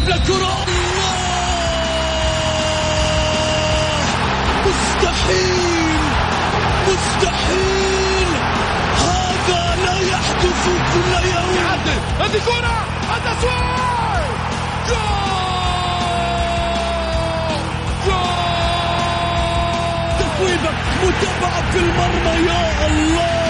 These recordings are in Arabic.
يلعب للكرة مستحيل! مستحيل! هذا لا يحدث كل يوم. هذه كرة! التسويق جول! جول! تسويبة متابعة في المرمى يا الله!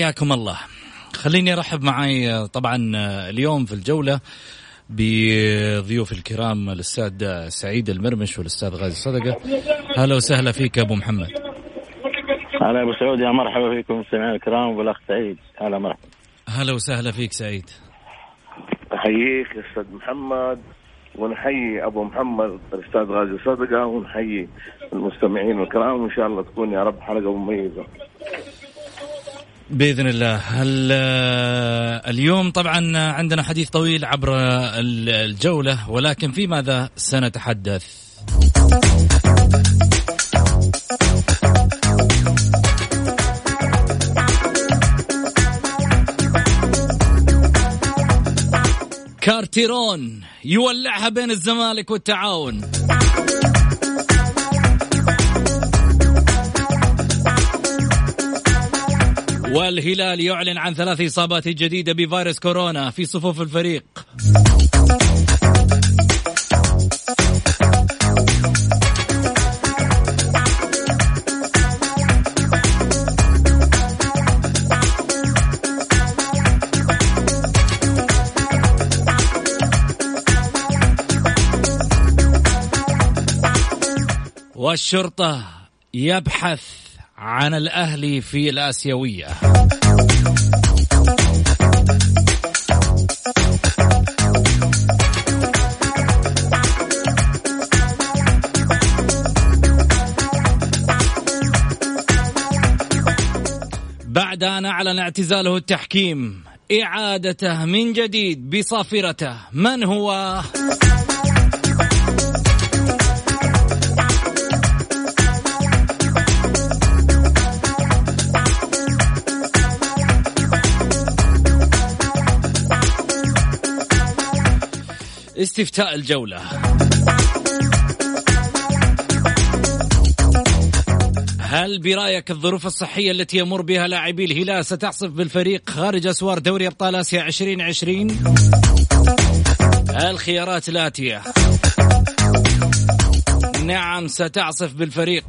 حياكم الله. خليني أرحب معي طبعا اليوم في الجولة بضيوف الكرام الأستاذ سعيد المرمش والأستاذ غازي صدقة. هلا وسهلا فيك أبو محمد. هلا أبو سعود يا مرحبا فيكم مستمعينا الكرام والأخ سعيد. هلا مرحبا. هلا وسهلا فيك سعيد. أحييك يا أستاذ محمد ونحيي أبو محمد الأستاذ غازي صدقة ونحيي المستمعين الكرام وإن شاء الله تكون يا رب حلقة مميزة. بإذن الله. هل اليوم طبعا عندنا حديث طويل عبر الجولة ولكن في ماذا سنتحدث؟ كارتيرون يولعها بين الزمالك والتعاون. والهلال يعلن عن ثلاث إصابات جديدة بفيروس كورونا في صفوف الفريق. والشرطة يبحث عن الأهلي في الآسيوية بعد أن أعلن اعتزاله التحكيم إعادته من جديد بصافرته من هو؟ استفتاء الجولة. هل برأيك الظروف الصحية التي يمر بها لاعبي الهلال ستعصف بالفريق خارج أسوار دوري أبطال آسيا 2020 الخيارات الآتية. نعم ستعصف بالفريق.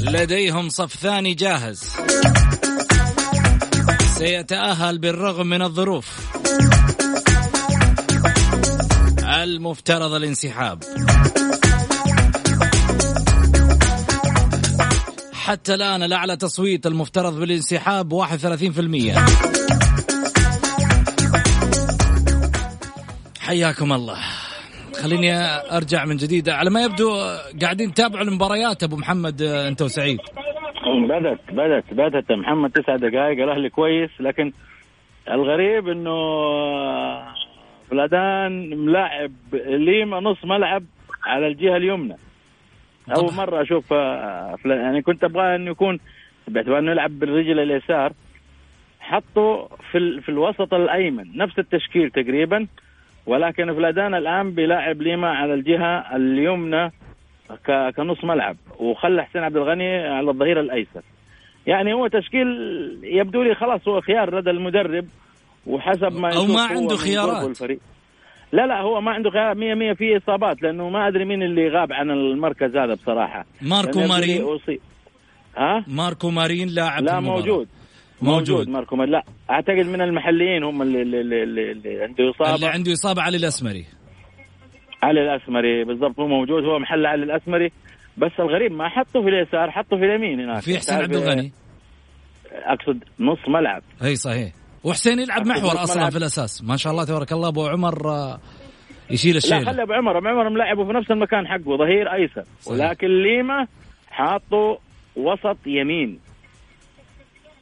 لديهم صف ثاني جاهز. سيتأهل بالرغم من الظروف. المفترض الانسحاب. حتى الآن الأعلى تصويت المفترض بالانسحاب 31% حياكم الله. خليني أرجع من جديد. على ما يبدو قاعدين تتابعوا المباريات أبو محمد أنت وسعيد. بدت بدت بدت محمد تسع دقائق الأهلي كويس لكن الغريب إنه فلادان ملاعب ليما نص ملعب على الجهة اليمنى. أول. مرة أشوف آه، يعني كنت أبغى انه يكون باعتبار انه يلعب بالرجل اليسار. حطه في ال... في الوسط الأيمن. نفس التشكيل تقريبا. ولكن فلادان الآن بيلاعب ليما على الجهة اليمنى ك... كنص ملعب. وخلى حسين عبد الغني على الظهير الأيسر. يعني هو تشكيل يبدو لي خلاص هو خيار لدى المدرب. وحسب ما يشوف ما عنده خيارات. الفريق لا لا هو ما عنده خيارات. 100 100 في إصابات لأنه ما أدري مين اللي غاب عن المركز هذا بصراحة. ماركو مارين. أصيب. ها؟ ماركو مارين لاعب لا المباراة. موجود. موجود. ماركو مارين. لا أعتقد من المحليين هم اللي اللي, اللي, اللي عنده إصابة. اللي عنده إصابة علي الأسمري. علي الأسمري بالضبط هو موجود. هو محل علي الأسمري. بس الغريب ما حطه في اليسار حطه في اليمين هناك. في حسين عبد الغني. أقصد نص ملعب. اي صحيح. وحسين يلعب محور أصلا. في الأساس. ما شاء الله تبارك الله أبو عمر آه، يشيل لا الشيله خلي أبو عمر. أبو عمر ملعبه في نفس المكان حقه ظهير أيسر. ولكن ليما حاطه وسط يمين.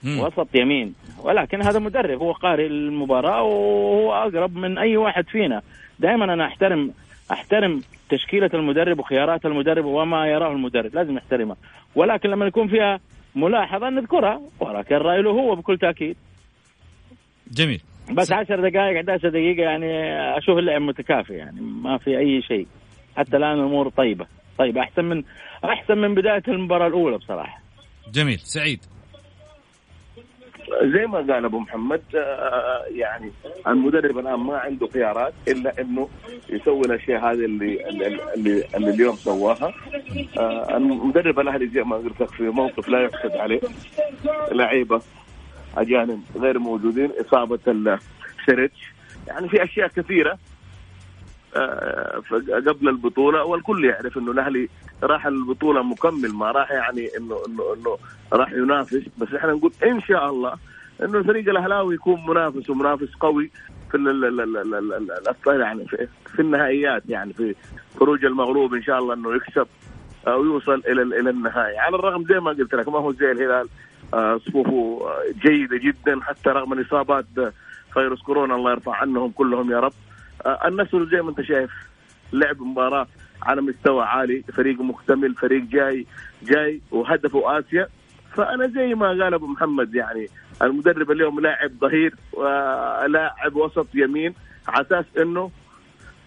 مم. وسط يمين. ولكن هذا مدرب هو قارئ المباراة وهو أقرب من أي واحد فينا. دائما أنا أحترم أحترم تشكيلة المدرب وخيارات المدرب وما يراه المدرب. لازم نحترمها ولكن لما يكون فيها ملاحظة نذكرها. ولكن الرأي له هو بكل تأكيد. جميل. بس 10 دقائق 11 دقيقة يعني أشوف اللعب متكافئ يعني ما في أي شيء. حتى الآن الأمور طيبة. طيبة أحسن من أحسن من بداية المباراة الأولى بصراحة. جميل. سعيد. زي ما قال أبو محمد آه، يعني المدرب الآن ما عنده خيارات إلا إنه يسوي الأشياء هذه اللي اللي, اللي, اللي اليوم سواها. آه، المدرب الأهلي زي ما قلت لك في موقف لا يحسد عليه لعيبة أجانب غير موجودين إصابة السيريتش يعني في أشياء كثيرة آه، قبل البطولة والكل يعرف إنه الأهلي راح البطولة مكمل ما راح يعني انه انه إنه راح ينافس. بس إحنا نقول إن شاء الله إنه الفريق الأهلاوي يكون منافس ومنافس قوي في يعني في, في النهائيات يعني في خروج المغلوب إن شاء الله إنه يكسب أو يوصل إلى إلى النهائي. على الرغم زي ما قلت لك ما هو زي الهلال. صفوفه آه، جيدة جدا حتى رغم الإصابات آه، فيروس كورونا الله يرفع عنهم كلهم يا رب. آه، النصر زي ما أنت شايف لعب مباراة على مستوى عالي. فريق مكتمل فريق جاي جاي وهدفه آسيا. فأنا زي ما قال أبو محمد يعني المدرب اليوم لاعب ظهير ولاعب وسط يمين على أساس إنه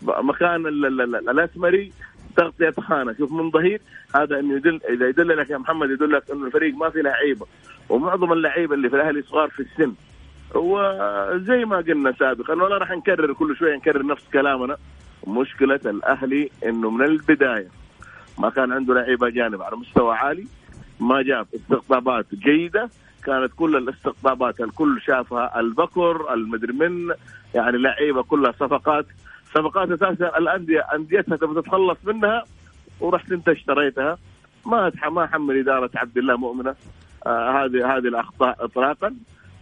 مكان ال- ال- ال- الأسمري تغطيه خانه شوف من ظهير هذا إنه يدل إذا يدل لك يا محمد يدل لك إنه الفريق ما في لعيبة. ومعظم اللعيبه اللي في الأهلي صغار في السن وزي ما قلنا سابقا ولا راح نكرر كل شوية نكرر نفس كلامنا. مشكلة الأهلي إنه من البداية ما كان عنده لعيبة اجانب على مستوى عالي ما جاب استقطابات جيدة. كانت كل الاستقطابات الكل شافها البكر المدري من يعني لعيبة كلها صفقات. صفقات أساسا الأندية أنديتها تبغى تتخلص منها ورحت أنت اشتريتها. ما ما أحمل إدارة عبد الله مؤمنة. هذه هذه الأخطاء اطلاقا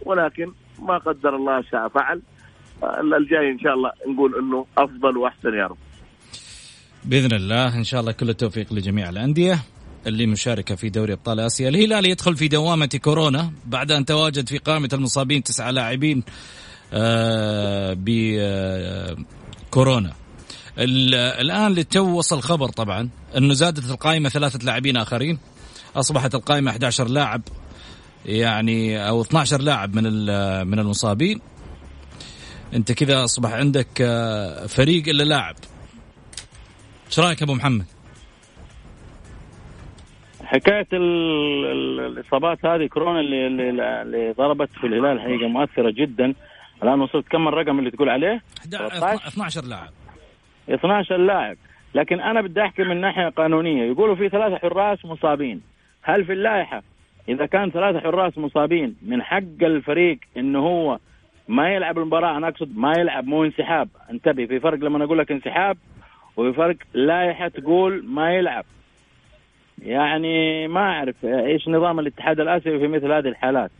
ولكن ما قدر الله شاء فعل. آه الجاي إن شاء الله نقول إنه أفضل وأحسن يا رب. بإذن الله إن شاء الله كل التوفيق لجميع الأندية اللي مشاركة في دوري أبطال آسيا، الهلال يدخل في دوامة كورونا بعد أن تواجد في قائمة المصابين تسعه لاعبين آه بكورونا. ال- الآن للتو وصل خبر طبعا إنه زادت القائمة ثلاثة لاعبين آخرين. أصبحت القائمة 11 لاعب يعني أو 12 لاعب من من المصابين. أنت كذا أصبح عندك آه، فريق إلا لاعب. إيش رأيك أبو محمد؟ حكاية ال- ال- الإصابات هذه كورونا اللي, اللي, اللي ضربت في الهلال حقيقه مؤثرة جدا. الآن وصلت كم الرقم اللي تقول عليه؟ 13 12 لاعب. 12 لاعب. لكن أنا بدي أحكي من ناحية قانونية. يقولوا في ثلاثة حراس مصابين. هل في اللائحة إذا كان ثلاثة حراس مصابين من حق الفريق إنه هو ما يلعب المباراة أنا أقصد ما يلعب مو انسحاب. انتبه في فرق لما أقول لك انسحاب وفي فرق لائحة تقول ما يلعب. يعني ما أعرف إيش نظام الاتحاد الآسيوي في مثل هذه الحالات.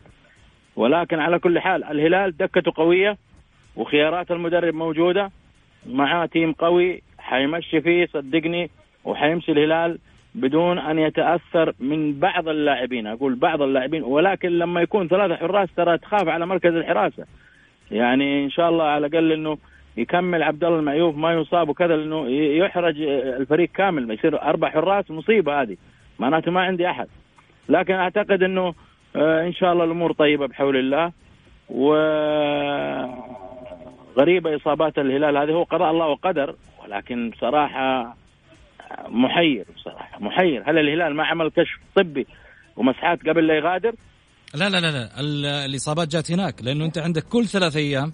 ولكن على كل حال الهلال دكته قوية وخيارات المدرب موجودة. معاه تيم قوي حيمشي فيه صدقني وحيمشي الهلال بدون أن يتأثر من بعض اللاعبين. أقول بعض اللاعبين ولكن لما يكون ثلاثة حراس ترى تخاف على مركز الحراسة. يعني إن شاء الله على الأقل إنه يكمل عبد الله المعيوف ما يصاب وكذا لأنه يحرج الفريق كامل. ما يصير أربع حراس مصيبة هذه. معناته ما عندي أحد. لكن أعتقد إنه آه، إن شاء الله الأمور طيبة بحول الله. و غريبة إصابات الهلال هذه. هو قضاء الله وقدر ولكن بصراحة محير بصراحة محير هل الهلال ما عمل كشف طبي ومسحات قبل لا يغادر؟ لا لا لا لا ال- الإصابات جات هناك لأنه أنت عندك كل ثلاث أيام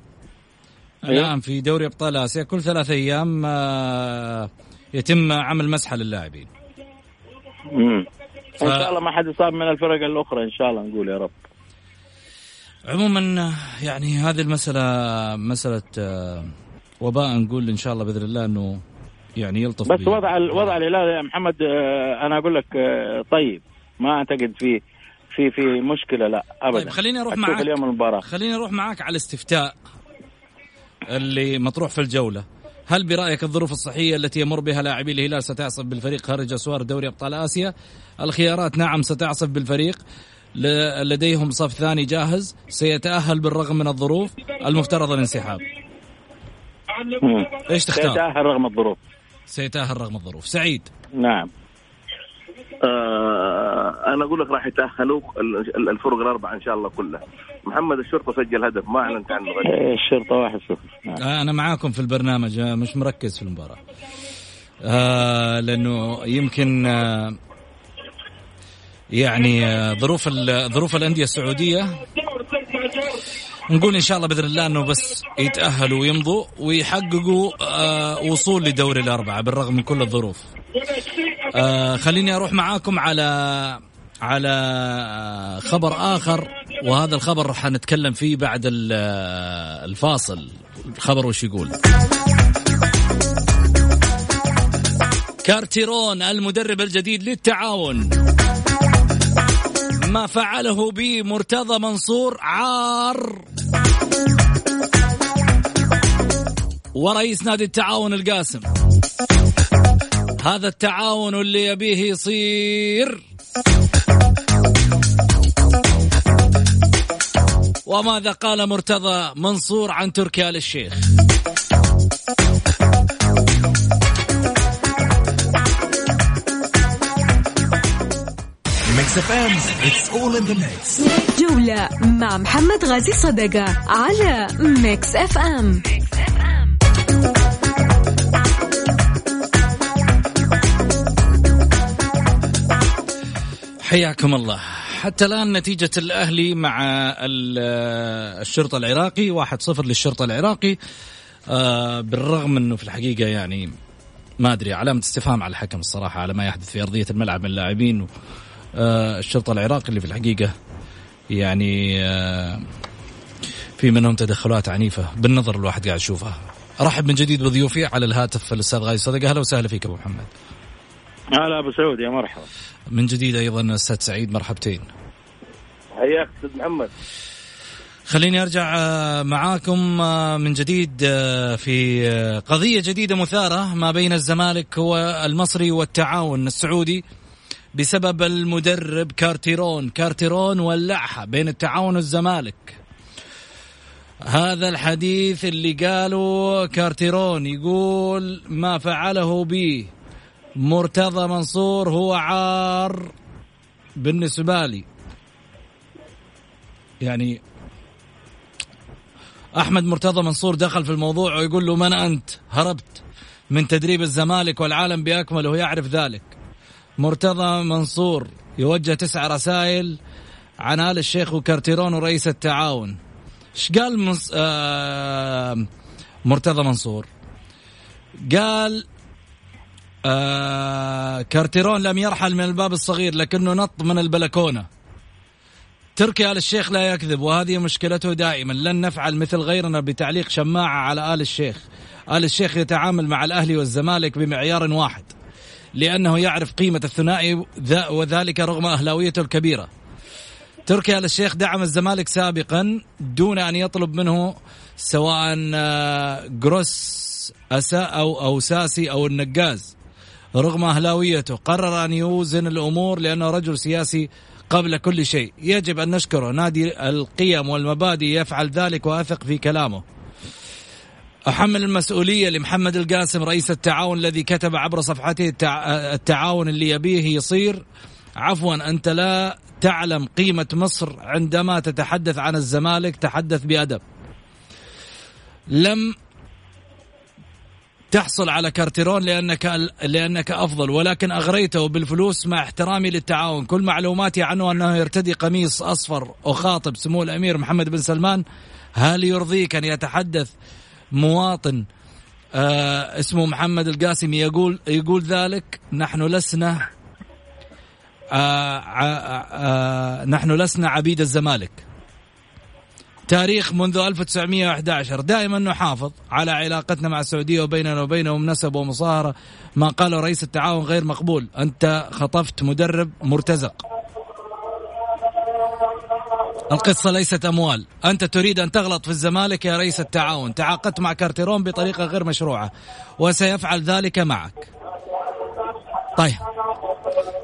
أيوه. الآن في دوري أبطال آسيا كل ثلاث أيام آه، يتم عمل مسحه للاعبين مم. ف- إن شاء الله ما حد يصاب من الفرق الأخرى إن شاء الله نقول يا رب عموما يعني هذه المسألة مسألة آه، وباء نقول إن شاء الله بإذن الله إنه يعني يلطف بس بيه. وضع ال- وضع الهلال يا محمد آه، أنا أقول لك آه، طيب ما أعتقد في في في مشكلة لا ابدا. طيب خليني أروح معك اليوم المباراة. خليني أروح معك على الاستفتاء اللي مطروح في الجولة. هل برأيك الظروف الصحية التي يمر بها لاعبي الهلال ستعصف بالفريق خارج أسوار دوري أبطال آسيا؟ الخيارات نعم ستعصف بالفريق. لديهم صف ثاني جاهز. سيتأهل بالرغم من الظروف. المفترض الانسحاب. إيش تختار؟ سيتأهل رغم الظروف. سيتاهل رغم الظروف. سعيد. نعم. آه أنا أقول لك راح يتاهلوا ال- ال- الفرق الأربعة إن شاء الله كلها. محمد الشرطة سجل هدف ما أعلنت عنه. غير. آه، الشرطة واحد صفر. نعم. آه، أنا معاكم في البرنامج. آه، مش مركز في المباراة. آه لأنه يمكن آه يعني آه ظروف ظروف الأندية السعودية نقول إن شاء الله بإذن الله إنه بس يتأهلوا ويمضوا ويحققوا آه وصول لدوري الأربعة بالرغم من كل الظروف. آه خليني أروح معاكم على على آه، خبر آخر وهذا الخبر حنتكلم فيه بعد آه، الفاصل. الخبر وش يقول؟ كارتيرون المدرب الجديد للتعاون. ما فعله بمرتضى منصور عار. ورئيس نادي التعاون القاسم. هذا التعاون اللي يبيه يصير. وماذا قال مرتضى منصور عن تركي آل Mix FM it's all in the mix جولة مع محمد غازي صدقة على Mix FM حياكم الله. حتى الآن نتيجة الأهلي مع ال- الشرطة العراقي واحد صفر للشرطة العراقي. آه، بالرغم أنه في الحقيقة يعني ما أدري علامة استفهام على الحكم الصراحة على ما يحدث في أرضية الملعب من اللاعبين آه، الشرطة العراقي اللي في الحقيقة يعني آه، في منهم تدخلات عنيفة بالنظر الواحد قاعد يشوفها. أرحب من جديد بضيوفي على الهاتف الأستاذ غازي صدقة أهلا وسهلا فيك أبو محمد. هلا أبو سعود يا مرحبا. من جديد أيضا أستاذ سعيد مرحبتين. حياك أستاذ محمد. خليني أرجع آه، معاكم من جديد في قضية جديدة مثارة ما بين الزمالك والمصري والتعاون السعودي. بسبب المدرب كارتيرون. كارتيرون ولعها بين التعاون والزمالك. هذا الحديث اللي قاله كارتيرون يقول ما فعله به مرتضى منصور هو عار بالنسبة لي. يعني أحمد مرتضى منصور دخل في الموضوع ويقول له من أنت؟ هربت من تدريب الزمالك والعالم باكمله يعرف ذلك. مرتضى منصور يوجه تسع رسائل عن آل الشيخ وكارتيرون ورئيس التعاون. إيش قال مص... آه... مرتضى منصور؟ قال آه... كارتيرون لم يرحل من الباب الصغير لكنه نط من البلكونة. تركي آل الشيخ لا يكذب وهذه مشكلته دائما. لن نفعل مثل غيرنا بتعليق شماعة على آل الشيخ. آل الشيخ يتعامل مع الأهلي والزمالك بمعيار واحد. لأنه يعرف قيمة الثنائي وذلك رغم أهلاويته الكبيرة. تركي آل الشيخ دعم الزمالك سابقا دون أن يطلب منه سواء آه، جروس أسا أو أو ساسي أو النقاز. رغم أهلاويته قرر أن يوزن الأمور لأنه رجل سياسي قبل كل شيء. يجب أن نشكره. نادي القيم والمبادئ يفعل ذلك وأثق في كلامه. أحمل المسؤولية لمحمد القاسم رئيس التعاون الذي كتب عبر صفحته التعاون اللي يبيه يصير. عفوا أنت لا تعلم قيمة مصر عندما تتحدث عن الزمالك. تحدث بأدب. لم تحصل على كارتيرون لأنك لأنك أفضل ولكن أغريته بالفلوس مع احترامي للتعاون. كل معلوماتي عنه أنه يرتدي قميص أصفر أخاطب سمو الأمير محمد بن سلمان. هل يرضيك أن يتحدث مواطن. آه اسمه محمد القاسمي يقول يقول ذلك نحن لسنا آه آه آه نحن لسنا عبيد الزمالك. تاريخ منذ 1911 دائما نحافظ على علاقتنا مع السعودية وبيننا وبينهم نسب ومصاهرة ما قاله رئيس التعاون غير مقبول. أنت خطفت مدرب مرتزق. القصة ليست أموال. أنت تريد أن تغلط في الزمالك يا رئيس التعاون. تعاقدت مع كارتيرون بطريقة غير مشروعة. وسيفعل ذلك معك. طيب.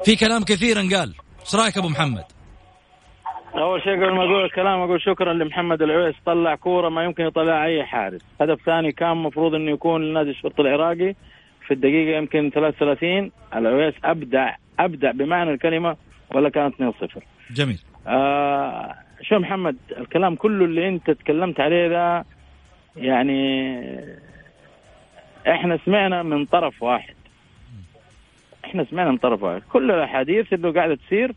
في كلام كثير قال إيش رأيك أبو محمد؟ أول شيء قبل ما أقول الكلام أقول شكرا لمحمد العويس. طلع كورة ما يمكن يطلع أي حارس. هدف ثاني كان المفروض إنه يكون لنادي الشرطة العراقي. في الدقيقة يمكن 33 العويس أبدع أبدع بمعنى الكلمة ولا كانت 2-0 جميل. آه شو محمد الكلام كله اللي انت تكلمت عليه ده يعني إحنا سمعنا من طرف واحد. إحنا سمعنا من طرف واحد. كل الأحاديث اللي قاعدة تصير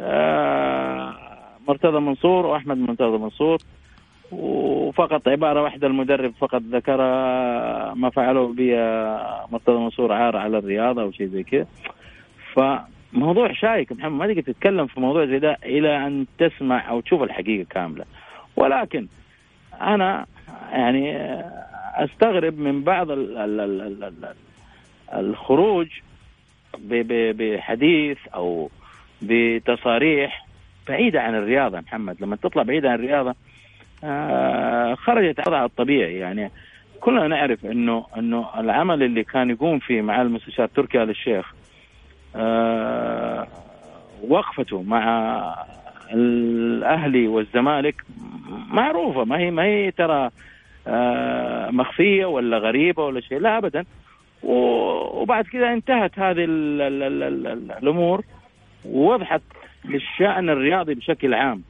آه مرتضى منصور وأحمد مرتضى منصور وفقط عبارة واحدة المدرب فقط ذكر ما فعله بمرتضى منصور عار على الرياضة أو شيء زي كذا. فموضوع شايك محمد ما تقدر تتكلم في موضوع زي ده إلى أن تسمع أو تشوف الحقيقة كاملة. ولكن أنا يعني أستغرب من بعض ال ال ال ال ال الخروج بحديث أو بتصاريح بعيدة عن الرياضة محمد. لما تطلع بعيدة عن الرياضة آه خرجت وضعها الطبيعي. يعني كلنا نعرف انه إنه العمل اللي كان يقوم فيه مع المستشار تركي آل الشيخ وقفته مع الأهلي والزمالك معروفة. ما هي ما هي ترى آه مخفية ولا غريبة ولا شيء. لا ابدا. وبعد كذا انتهت هذه ال ال ال ال الأمور ووضحت للشأن الرياضي بشكل عام.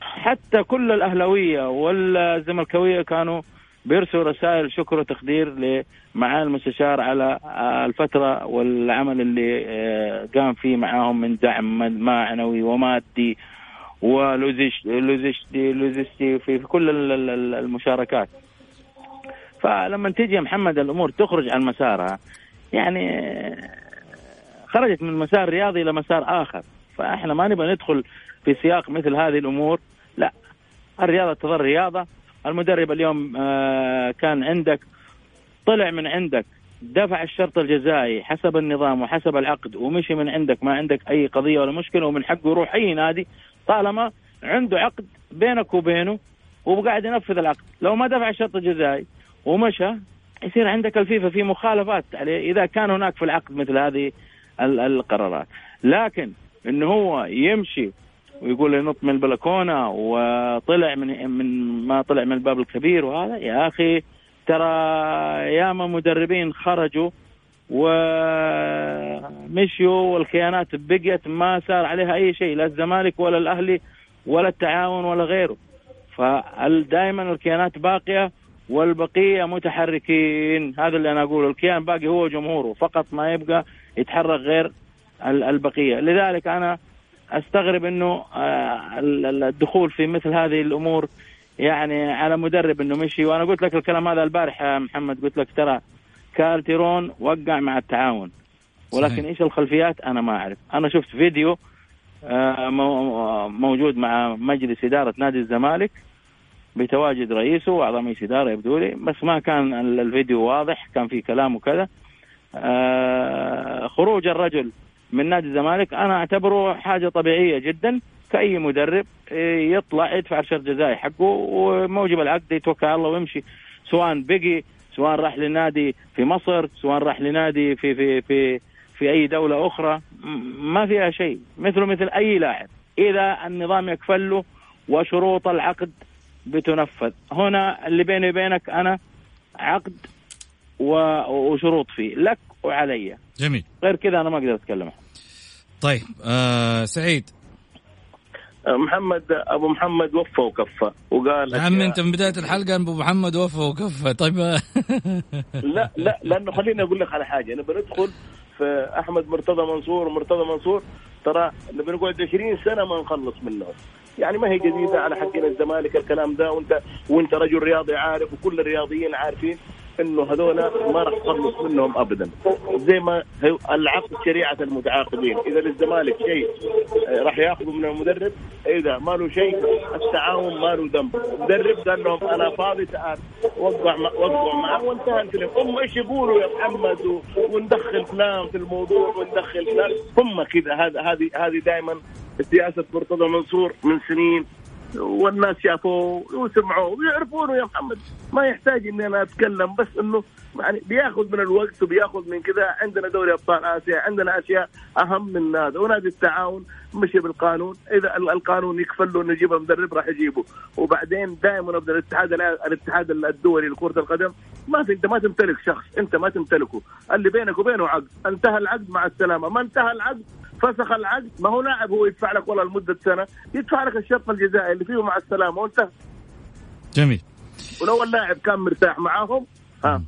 حتى كل الأهلوية والزملكاوية كانوا بيرسلوا رسائل شكر وتقدير لمعالي المستشار على الفترة والعمل اللي قام فيه معاهم من دعم معنوي ومادي ولوزيستي لوزيستي في كل المشاركات. فلما تيجي يا محمد الأمور تخرج عن مسارها يعني خرجت من مسار رياضي إلى مسار آخر. فإحنا ما نبغى ندخل في سياق مثل هذه الأمور لا. الرياضة تظل رياضة المدرب اليوم آه كان عندك طلع من عندك دفع الشرط الجزائي حسب النظام وحسب العقد ومشي من عندك ما عندك أي قضية ولا مشكلة ومن حقه يروح أي نادي طالما عنده عقد بينك وبينه وقاعد ينفذ العقد. لو ما دفع الشرط الجزائي ومشى يصير عندك الفيفا في مخالفات عليه إذا كان هناك في العقد مثل هذه القرارات. لكن انه هو يمشي ويقول ينط من البلكونة وطلع من من ما طلع من الباب الكبير وهذا. يا أخي ترى ياما مدربين خرجوا ومشيوا والخيانات بقيت ما صار عليها أي شيء لا الزمالك ولا الأهلي ولا التعاون ولا غيره. فدائما الكيانات باقية والبقية متحركين. هذا اللي أنا أقوله. الكيان باقي هو جمهوره. فقط ما يبقى يتحرك غير البقية. لذلك أنا أستغرب إنه الدخول في مثل هذه الأمور يعني على مدرب إنه مشي. وأنا قلت لك الكلام هذا البارح يا محمد. قلت لك ترى كالتيرون وقع مع التعاون. ولكن صحيح. إيش الخلفيات؟ أنا ما أعرف. أنا شفت فيديو موجود مع مجلس إدارة نادي الزمالك بتواجد رئيسه وأعضاء مجلس إدارة يبدو لي بس ما كان الفيديو واضح كان في كلام وكذا. خروج الرجل من نادي الزمالك. أنا أعتبره حاجة طبيعية جدا. كأي مدرب يطلع يدفع شرط جزائي حقه وموجب العقد يتوكل على الله ويمشي. سواء بقي سواء راح لنادي في مصر سواء راح لنادي في في في في أي دولة أخرى. ما فيها شيء. مثله مثل أي لاعب. إذا النظام يكفل له وشروط العقد بتنفذ. هنا اللي بيني وبينك أنا عقد وشروط فيه. لك وعلي. جميل. غير كذا أنا ما أقدر أتكلم. طيب آه سعيد. محمد أبو محمد وفى وكفى وقال يا عم أشياء- أنت من بداية الحلقة أبو محمد وفى وكفى. طيب لا لا لأنه خليني أقول لك على حاجة. نبي ندخل في أحمد مرتضى منصور ومرتضى منصور ترى نبي نقعد 20 سنة ما نخلص منهم يعني ما هي جديدة على حقنا الزمالك الكلام ده وأنت وأنت رجل رياضي عارف وكل الرياضيين عارفين. انه هذول ما راح تخلص منهم ابدا. زي ما العقد شريعة المتعاقدين. إذا للزمالك شيء آه، راح ياخذه من المدرب إذا ما له شيء التعاون ما له ذنب. المدرب قال لهم أنا فاضي تعال وقع وقعوا معه وانتهى الفيلم. هم إيش يقولوا يا محمد؟ وندخل فلان في الموضوع وندخل فلان. هم كذا. هذا هذه هذه دائما سياسة مرتضى منصور من سنين والناس شافوه وسمعوه ويعرفونه يا محمد. ما يحتاج إني أنا أتكلم بس إنه يعني بياخذ من الوقت وبياخذ من كذا. عندنا دوري أبطال آسيا عندنا أشياء أهم من هذا. ونادي التعاون مشي بالقانون. إذا ال- القانون يكفل له إنه يجيب مدرب راح يجيبه. وبعدين دائما ابدا الاتحاد الاتحاد الدولي لكرة القدم ما في أنت ما تمتلك شخص أنت ما تمتلكه. اللي بينك وبينه عقد. انتهى العقد مع السلامة. ما انتهى العقد فسخ العقد. ما هو لاعب هو يدفع لك والله لمدة سنة. يدفع لك الشرط الجزائي اللي فيه مع السلامة. وانتهى جميل. ولو اللاعب كان مرتاح معاهم ها.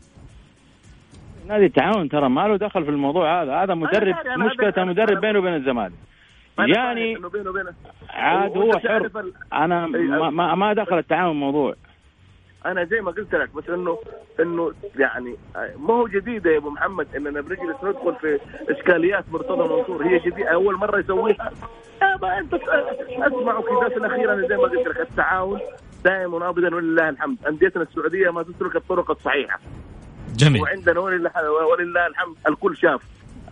نادي التعاون ترى ما له دخل في الموضوع هذا. هذا مدرب أنا مشكلة مدرب بينه وبين الزمالك. يعني بينه عاد هو حر. ال- أنا ما, ما, ما دخل التعاون موضوع أنا زي ما قلت لك بس انه إنه يعني ما هو جديدة يا أبو محمد إننا بنجلس ندخل في إشكاليات مرتضى منصور. هي جديدة. أول مرة يسويها. ما أنت أسمعوا كذا الاخيره أنا زي ما قلت لك التعاون دائما ابدا ولله الحمد. أنديتنا السعودية ما تسلك الطرق الصحيحة. جميل. وعندنا ولله ولله الحمد. الكل شاف.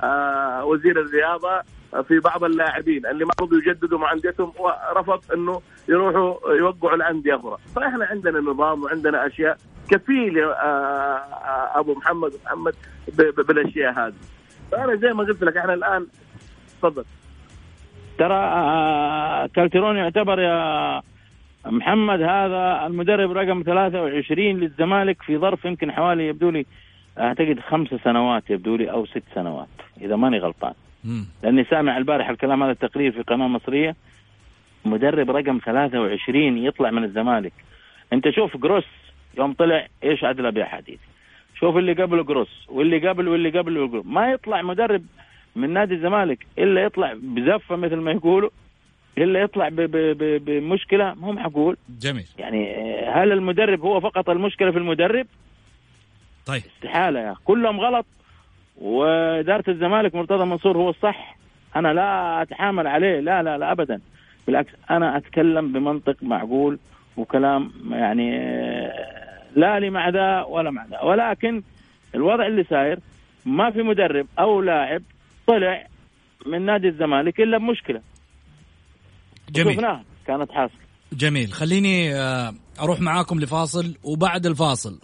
آه وزير الرياضة في بعض اللاعبين اللي ما رضوا يجددوا مع انديتهم ورفض إنه يروحوا يوقعوا الأندية أخرى، فإحنا عندنا نظام وعندنا أشياء كفيلة آه آه أبو محمد محمد بالأشياء هذه. فأنا زي ما قلت لك إحنا الان تفضل ترى آه، كالترون يعتبر يا محمد هذا المدرب رقم 23 للزمالك في ظرف يمكن حوالي يبدو لي أعتقد خمس سنوات يبدو لي أو ست سنوات إذا ماني غلطان. لأني سامع البارح الكلام هذا التقرير في قناة مصرية. مدرب رقم 23 يطلع من الزمالك. أنت شوف جروس يوم طلع إيش أدلى باحاديث شوف اللي قبله جروس واللي قبل واللي قبل. ما يطلع مدرب من نادي الزمالك إلا يطلع بزفة مثل ما يقولوا إلا يطلع بمشكلة مو معقول جميل. يعني هل المدرب هو فقط المشكلة في المدرب؟ طيب. استحالة يا. كلهم غلط. وإدارة الزمالك مرتضى منصور هو الصح. أنا لا أتحامل عليه. لا لا لا ابدا. بالعكس أنا أتكلم بمنطق معقول وكلام يعني آه، لا لي مع ذا ولا مع ذا. ولكن الوضع اللي ساير ما في مدرب أو لاعب طلع من نادي الزمالك إلا بمشكلة. جميل. شفناها كانت حاصلة. جميل. خليني آه، أروح معاكم لفاصل وبعد الفاصل.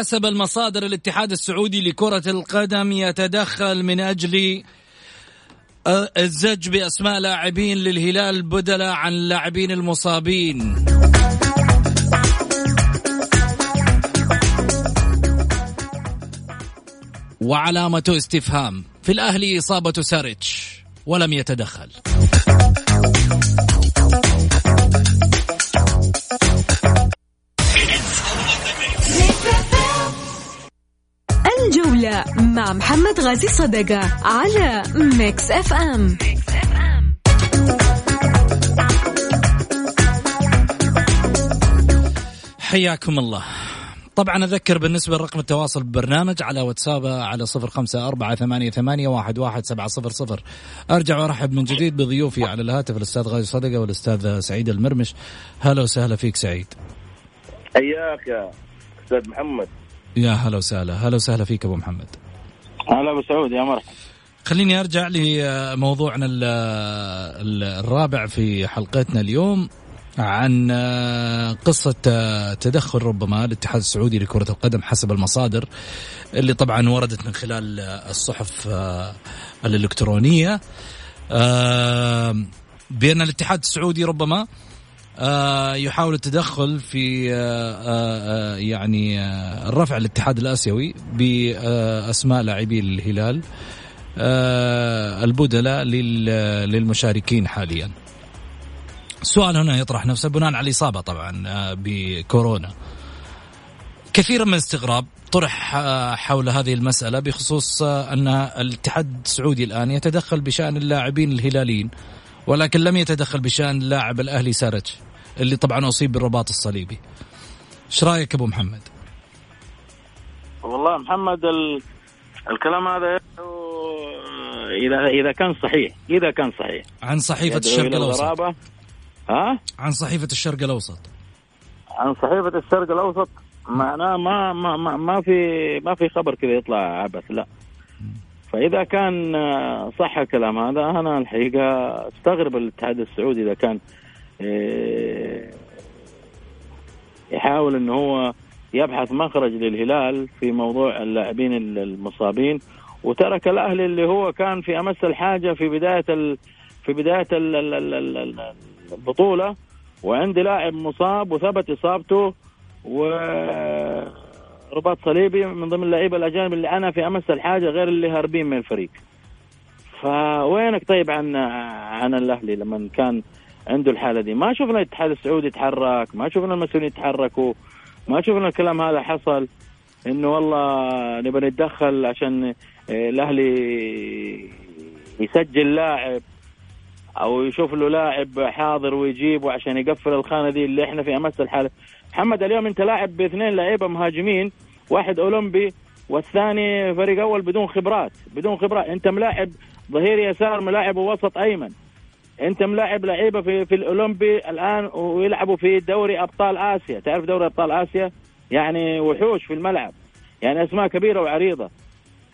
حسب المصادر الاتحاد السعودي لكرة القدم يتدخل من أجل الزج بأسماء لاعبين للهلال بدلا عن اللاعبين المصابين. وعلامة استفهام في الأهلي إصابة ساريتش ولم يتدخل. الجولة مع محمد غازي صدقة على Mix FM حياكم الله. طبعا أذكر بالنسبة لرقم التواصل بالبرنامج على واتساب على صفر خمسة أربعة ثمانية, ثمانية واحد, واحد سبعة صفر صفر. أرجع وأرحب من جديد بضيوفي على الهاتف الأستاذ غازي صدقة والأستاذ سعيد المرمش. هلا وسهلا فيك سعيد. حياك يا أستاذ محمد. يا هلا وسهلا. هلا وسهلا فيك أبو محمد. هلا أبو سعود يا مرحبا. خليني أرجع لموضوعنا ال- ال- الرابع في حلقتنا اليوم عن آه، قصة آه، تدخل ربما الاتحاد السعودي لكرة القدم حسب المصادر اللي طبعا وردت من خلال آه، الصحف آه، الإلكترونية. آه، بأن الاتحاد السعودي ربما آه، يحاول التدخل في آه، آه، آه، يعني آه، الرفع الاتحاد الآسيوي بأسماء لاعبي الهلال آه، البدلاء لل- للمشاركين حاليا. السؤال هنا يطرح نفسه بناء على الإصابة طبعا آه، بكورونا. كثيرا من الاستغراب طرح آه، حول هذه المسألة بخصوص آه، أن الاتحاد السعودي الآن يتدخل بشأن اللاعبين الهلاليين ولكن لم يتدخل بشأن اللاعب الأهلي سارج. اللي طبعا أصيب بالرباط الصليبي. إيش رأيك أبو محمد؟ والله محمد ال... الكلام هذا إذا إذا كان صحيح إذا كان صحيح. عن يدعو الشرق الغرابة. ها؟ عن صحيفة الشرق الأوسط. عن صحيفة الشرق الأوسط؟ معناه ما ما ما, ما في ما في خبر كذا يطلع عبث لا. فإذا كان صح الكلام هذا أنا الحقيقة أستغرب الاتحاد السعودي إذا كان يحاول أنه هو يبحث مخرج للهلال في موضوع اللاعبين المصابين وترك الأهلي اللي هو كان في أمس الحاجة في بداية ال في بداية ال ال ال ال ال البطولة وعندي لاعب مصاب وثبت إصابته ورباط صليبي من ضمن اللعيبة الأجانب اللي أنا في أمس الحاجة غير اللي هاربين من الفريق. فوينك طيب عن عن الأهلي لما كان عنده الحالة دي. ما شفنا الاتحاد السعودي يتحرك ما شفنا المسؤولين يتحركوا ما شفنا الكلام هذا حصل. إنه والله نبغى نتدخل عشان آه، الأهلي يسجل لاعب أو يشوف له لاعب حاضر ويجيبه عشان يقفل الخانة دي اللي إحنا في أمس الحالة. محمد اليوم أنت لاعب باثنين لعيبة مهاجمين واحد أولمبي والثاني فريق أول بدون خبرات بدون خبرات. أنت ملاعب ظهير يسار ملاعب وسط أيمن. انت ملاعب لعيبة في في الأولمبي الآن ويلعبوا في دوري أبطال آسيا. تعرف دوري أبطال آسيا؟ يعني وحوش في الملعب. يعني أسماء كبيرة وعريضة.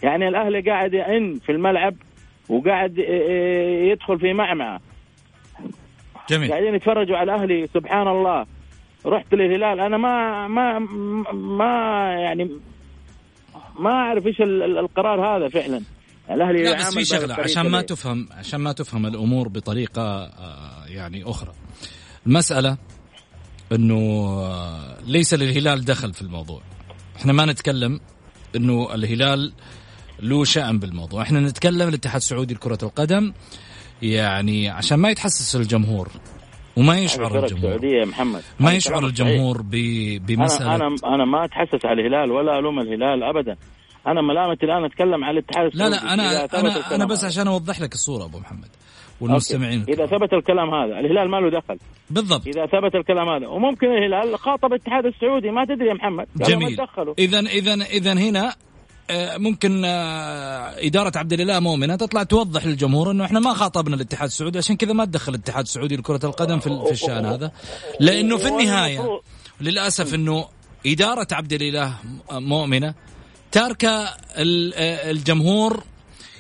يعني الأهلي قاعد يئن في الملعب وقاعد يدخل في معمعة. جميل. قاعدين يتفرجوا على الأهلي سبحان الله. رحت للهلال. أنا ما ما ما يعني ما أعرف إيش ال- ال- القرار هذا فعلا. الأهلي لا بس في شغلة عشان ما؟ تفهم عشان ما تفهم الأمور بطريقة آه، يعني أخرى. المسألة إنه آه، ليس للهلال دخل في الموضوع. إحنا ما نتكلم إنه الهلال له شأن بالموضوع. إحنا نتكلم الاتحاد السعودي لكرة القدم يعني عشان ما يتحسس الجمهور وما يشعر الجمهور. سعوديه يا محمد. ما يشعر. الجمهور بمسألة أنا أنا أنا ما أتحسس على الهلال ولا ألوم الهلال ابدا. أنا ملامتي الآن أتكلم على الاتحاد لا السعودي. لا ثبت أنا أنا الكلام بس. عشان أوضح لك الصورة أبو محمد والمستمعين. أوكي. إذا ثبت الكلام هذا الهلال ما له دخل. بالضبط. إذا ثبت الكلام هذا وممكن الهلال خاطب الاتحاد السعودي ما تدري يا محمد. جميل. اذا اذا اذا هنا آه، ممكن آه، إدارة عبد الإله مؤمنة تطلع توضح للجمهور إنه إحنا ما خاطبنا الاتحاد السعودي عشان كذا ما تدخل الاتحاد السعودي لكرة القدم في في الشأن هذا. لأنه في النهاية للأسف إنه إدارة عبد الإله مؤمنة آه، الجمهور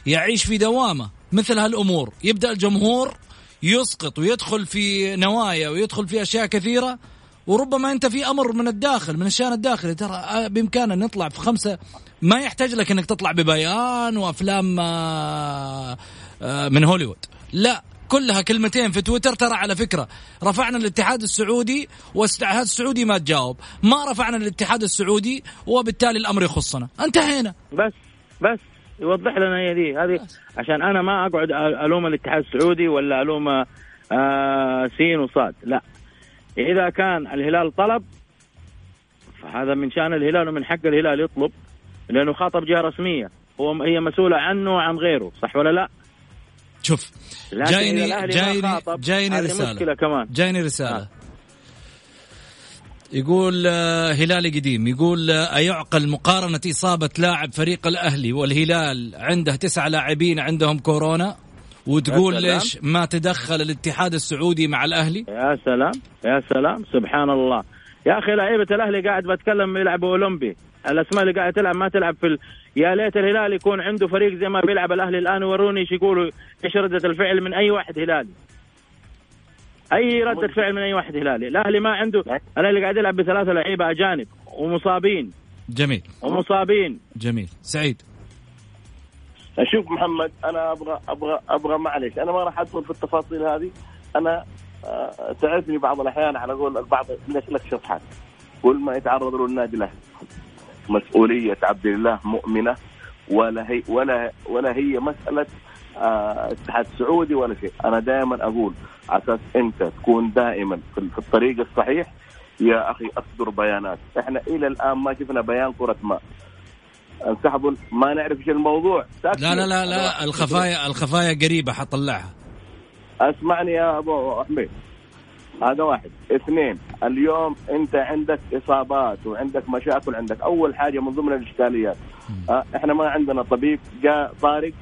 يعيش في دوامة مثل هالأمور. يبدأ الجمهور يسقط ويدخل في نوايا ويدخل في أشياء كثيرة وربما أنت في أمر من الداخل من الشأن الداخلي. ترى آه، بإمكاننا نطلع في خمسة. ما يحتاج لك إنك تطلع ببيان وأفلام آه، آه، من هوليوود. لا كلها كلمتين في تويتر. ترى على فكرة رفعنا الاتحاد السعودي والاتحاد السعودي ما تجاوب. ما رفعنا الاتحاد السعودي وبالتالي الأمر يخصنا. انتهينا. بس بس يوضح لنا هي دي. هذه عشان أنا ما أقعد ألوم الاتحاد السعودي ولا ألوم آه سين وصاد. لا. إذا كان الهلال طلب فهذا من شأن الهلال ومن حق الهلال يطلب لأنه خاطب جهة رسمية. هو هي مسؤولة عنه وعن غيره. صح ولا لا؟ شوف جايني الأهلي جايني جايني رسالة. كمان. جايني رسالة. آه. يقول آه، هلالي قديم. يقول آه، أيعقل مقارنة إصابة لاعب فريق الأهلي والهلال عنده تسعة لاعبين عندهم كورونا؟ وتقول. ليش ما تدخل الاتحاد السعودي مع الأهلي؟ يا سلام يا سلام سبحان الله. يا أخي لعيبة الأهلي قاعد بتكلم يلعبوا أولمبي. الأسماء اللي قاعدة تلعب ما تلعب في ال... يا ليت الهلال يكون عنده فريق زي ما بيلعب الأهلي الآن وروني إيش يقولوا إيش ردة الفعل من أي واحد هلالي؟ أي ردة فعل من أي واحد هلالي؟ الأهلي ما عنده الاهلي قاعد يلعب بثلاثة لعيبة أجانب ومصابين. جميل. ومصابين. جميل. سعيد. شوف محمد أنا أبغى أبغى أبغى معلش أنا ما راح أدخل في التفاصيل هذه. أنا آه، تعرفني بعض الأحيان على قول البعض لك لك شطحات كل ما يتعرض له النادي الأهلي. مسؤولية عبد الله مؤمنة ولا هي ولا ولا هي مسألة آه، اتحاد سعودي ولا شيء. أنا دائما أقول أساس أنت تكون دائما في في الطريق الصحيح يا أخي أصدر بيانات. إحنا إلى الآن ما شفنا بيان كرة ماء. انسحبوا ما نعرف إيش الموضوع. لا لا لا لا. الخفايا الخفايا قريبة حطلعها. أسمعني يا أبو حميد هذا واحد. اثنين اليوم انت عندك اصابات وعندك مشاكل عندك. أول حاجة من ضمن الإشكاليات أه إحنا ما عندنا طبيب جاء طارق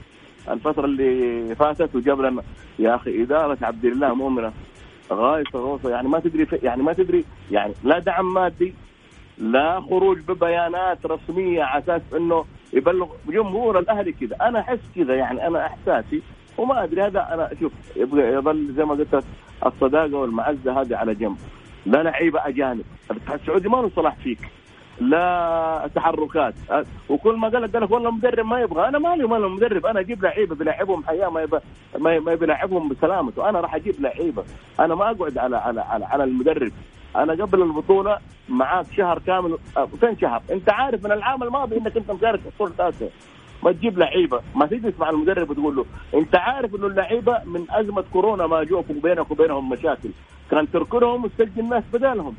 الفترة اللي فاتت وجاب لنا يا أخي إدارة عبد الله مؤمنة. غاية الغوصه يعني ما تدري يعني ما تدري يعني لا دعم مادي لا خروج ببيانات رسمية على أساس إنه يبلغ. جمهور الأهلي كذا. أنا أحس كذا يعني أنا إحساسي وما أدري هذا أنا شوف يبغى يظل زي ما قلت لك الصداقة والمعزة هذه على جنب. لا لعيبة أجانب. الاتحاد السعودي ما له صلاح فيك. لا تحركات. أه، وكل ما قال لك والله مدرب ما يبغى. أنا مالي مال المدرب. أنا أجيب لعيبة بلاعبهم حياة ما يبغى ما بيلعبهم بسلامته. أنا راح أجيب لعيبة. أنا ما أقعد على على على, على المدرب. أنا قبل البطولة معاك شهر كامل أه، فين شهر؟ أنت عارف من العام الماضي إنك أنت مشارك في بطولة آسيا. ما تجيب لعيبة. ما تجلس مع المدرب وتقول له أنت عارف إنه اللعيبة من أزمة كورونا ما جوك وبينك وبينهم مشاكل. كان تركنهم وتسجل ناس بدالهم.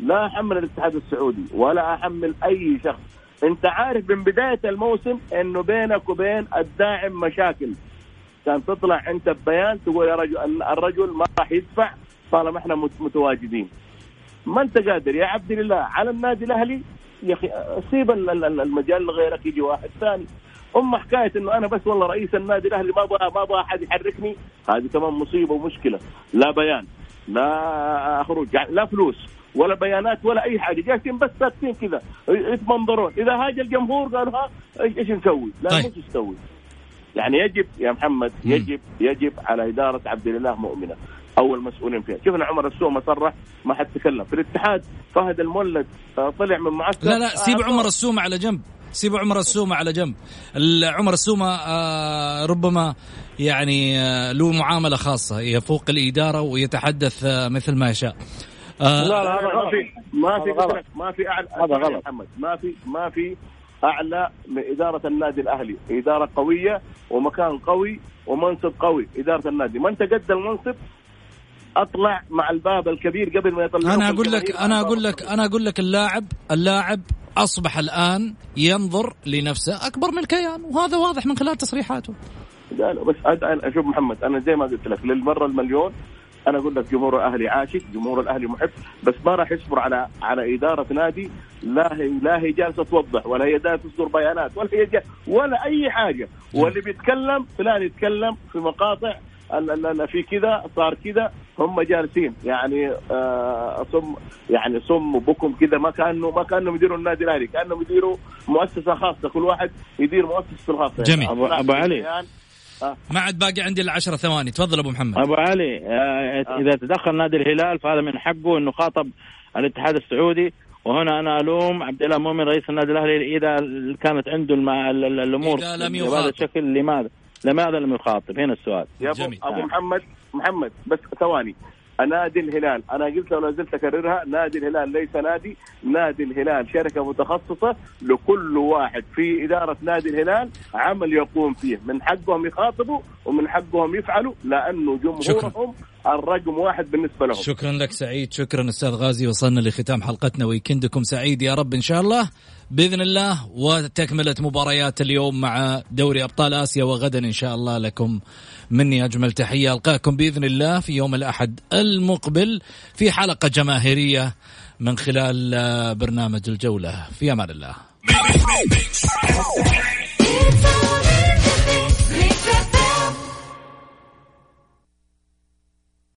لا أحمل الاتحاد السعودي ولا أحمل أي شخص. أنت عارف من بداية الموسم إنه بينك وبين الداعم مشاكل. كان تطلع أنت ببيان تقول يا رجل الرجل ما راح يدفع طالما إحنا مت- متواجدين. ما أنت قادر يا عبد الله على النادي الأهلي يا أخي سيب ال- ال- المجال لغيرك يجي واحد ثاني. اما حكاية إنه أنا بس والله رئيس النادي الأهلي ما أبغى ما أبغى أحد يحركني هذه كمان مصيبة ومشكلة. لا بيان لا خروج يعني لا فلوس ولا بيانات ولا أي حاجة. جالسين بس ساكتين كذا يتمنظرون. إذا هاج الجمهور قالوا ها إيش إيش نسوي؟ لا طيب. مش تسوي يعني يجب يا محمد يجب يجب على إدارة عبد الله مؤمنة. أول مسؤولين فيها. شفنا عمر السومة صرح ما حد تكلم. في الاتحاد فهد المولد آه، طلع من معسكر. لا لا سيب آه، عمر السومة على جنب. سيب عمر السومة على جنب. عمر السومة آه، ربما يعني آه، له معاملة خاصة. يفوق الإدارة ويتحدث آه، مثل ما يشاء. لا لا هذا ما غلط في ما في. ما في أعلى هذا غلط. محمد ما في ما في أعلى من إدارة النادي الأهلي، إدارة قوية ومكان قوي ومنصب قوي. إدارة النادي، ما أنت قد المنصب أطلع مع الباب الكبير قبل ما يطلع أنا أقول لك أنا أقول لك أنا أقول لك اللاعب اللاعب أصبح الآن ينظر لنفسه أكبر من الكيان وهذا واضح من خلال تصريحاته. لا لا بس أنا- أنا شوف محمد أنا زي ما قلت لك للمرة المليون أنا أقول لك جمهور الأهلي عاشق جمهور الأهلي محب بس ما راح يصبر على على إدارة نادي لا هي لا هي جالسة توضح ولا هي جالسة تصدر بيانات ولا هي ولا أي حاجة. واللي بيتكلم فلان يتكلم في مقاطع ال- ال- ال- في كذا صار كذا هم جالسين. يعني آه صم يعني صم وبكم كذا ما كانوا ما كانوا يديروا النادي الأهلي كأنهم يديروا مؤسسة خاصة. كل واحد يدير مؤسسته الخاصة. جميل. أبو- أبو علي. ما عاد باقي عندي إلا 10 ثواني. تفضل أبو محمد. أبو علي آه، إذا تدخل نادي الهلال فهذا من حقه إنه خاطب الاتحاد السعودي. وهنا أنا ألوم عبد الله مؤمن رئيس النادي الأهلي إذا كانت عنده الم... ال- ال- الأمور إذا لم بهذا يخاطب. الشكل لماذا؟ لماذا لم يخاطب؟ هنا السؤال. يا ابو, جميل. أبو نعم. محمد محمد بس ثواني. نادي الهلال. أنا قلت ولا زلت أكررها نادي الهلال ليس نادي نادي الهلال شركة متخصصة لكل واحد في إدارة نادي الهلال عمل يقوم فيه. من حقهم يخاطبوا ومن حقهم يفعلوا لأنه جمهورهم الرقم واحد بالنسبة لهم. شكرا لك سعيد. شكرا أستاذ غازي. وصلنا لختام حلقتنا. ويكندكم سعيد يا رب إن شاء الله. بإذن الله وتكملة مباريات اليوم مع دوري أبطال آسيا وغدا إن شاء الله لكم مني أجمل تحية. ألقاكم بإذن الله في يوم الأحد المقبل في حلقة جماهيرية من خلال آه، برنامج الجولة. في أمان الله.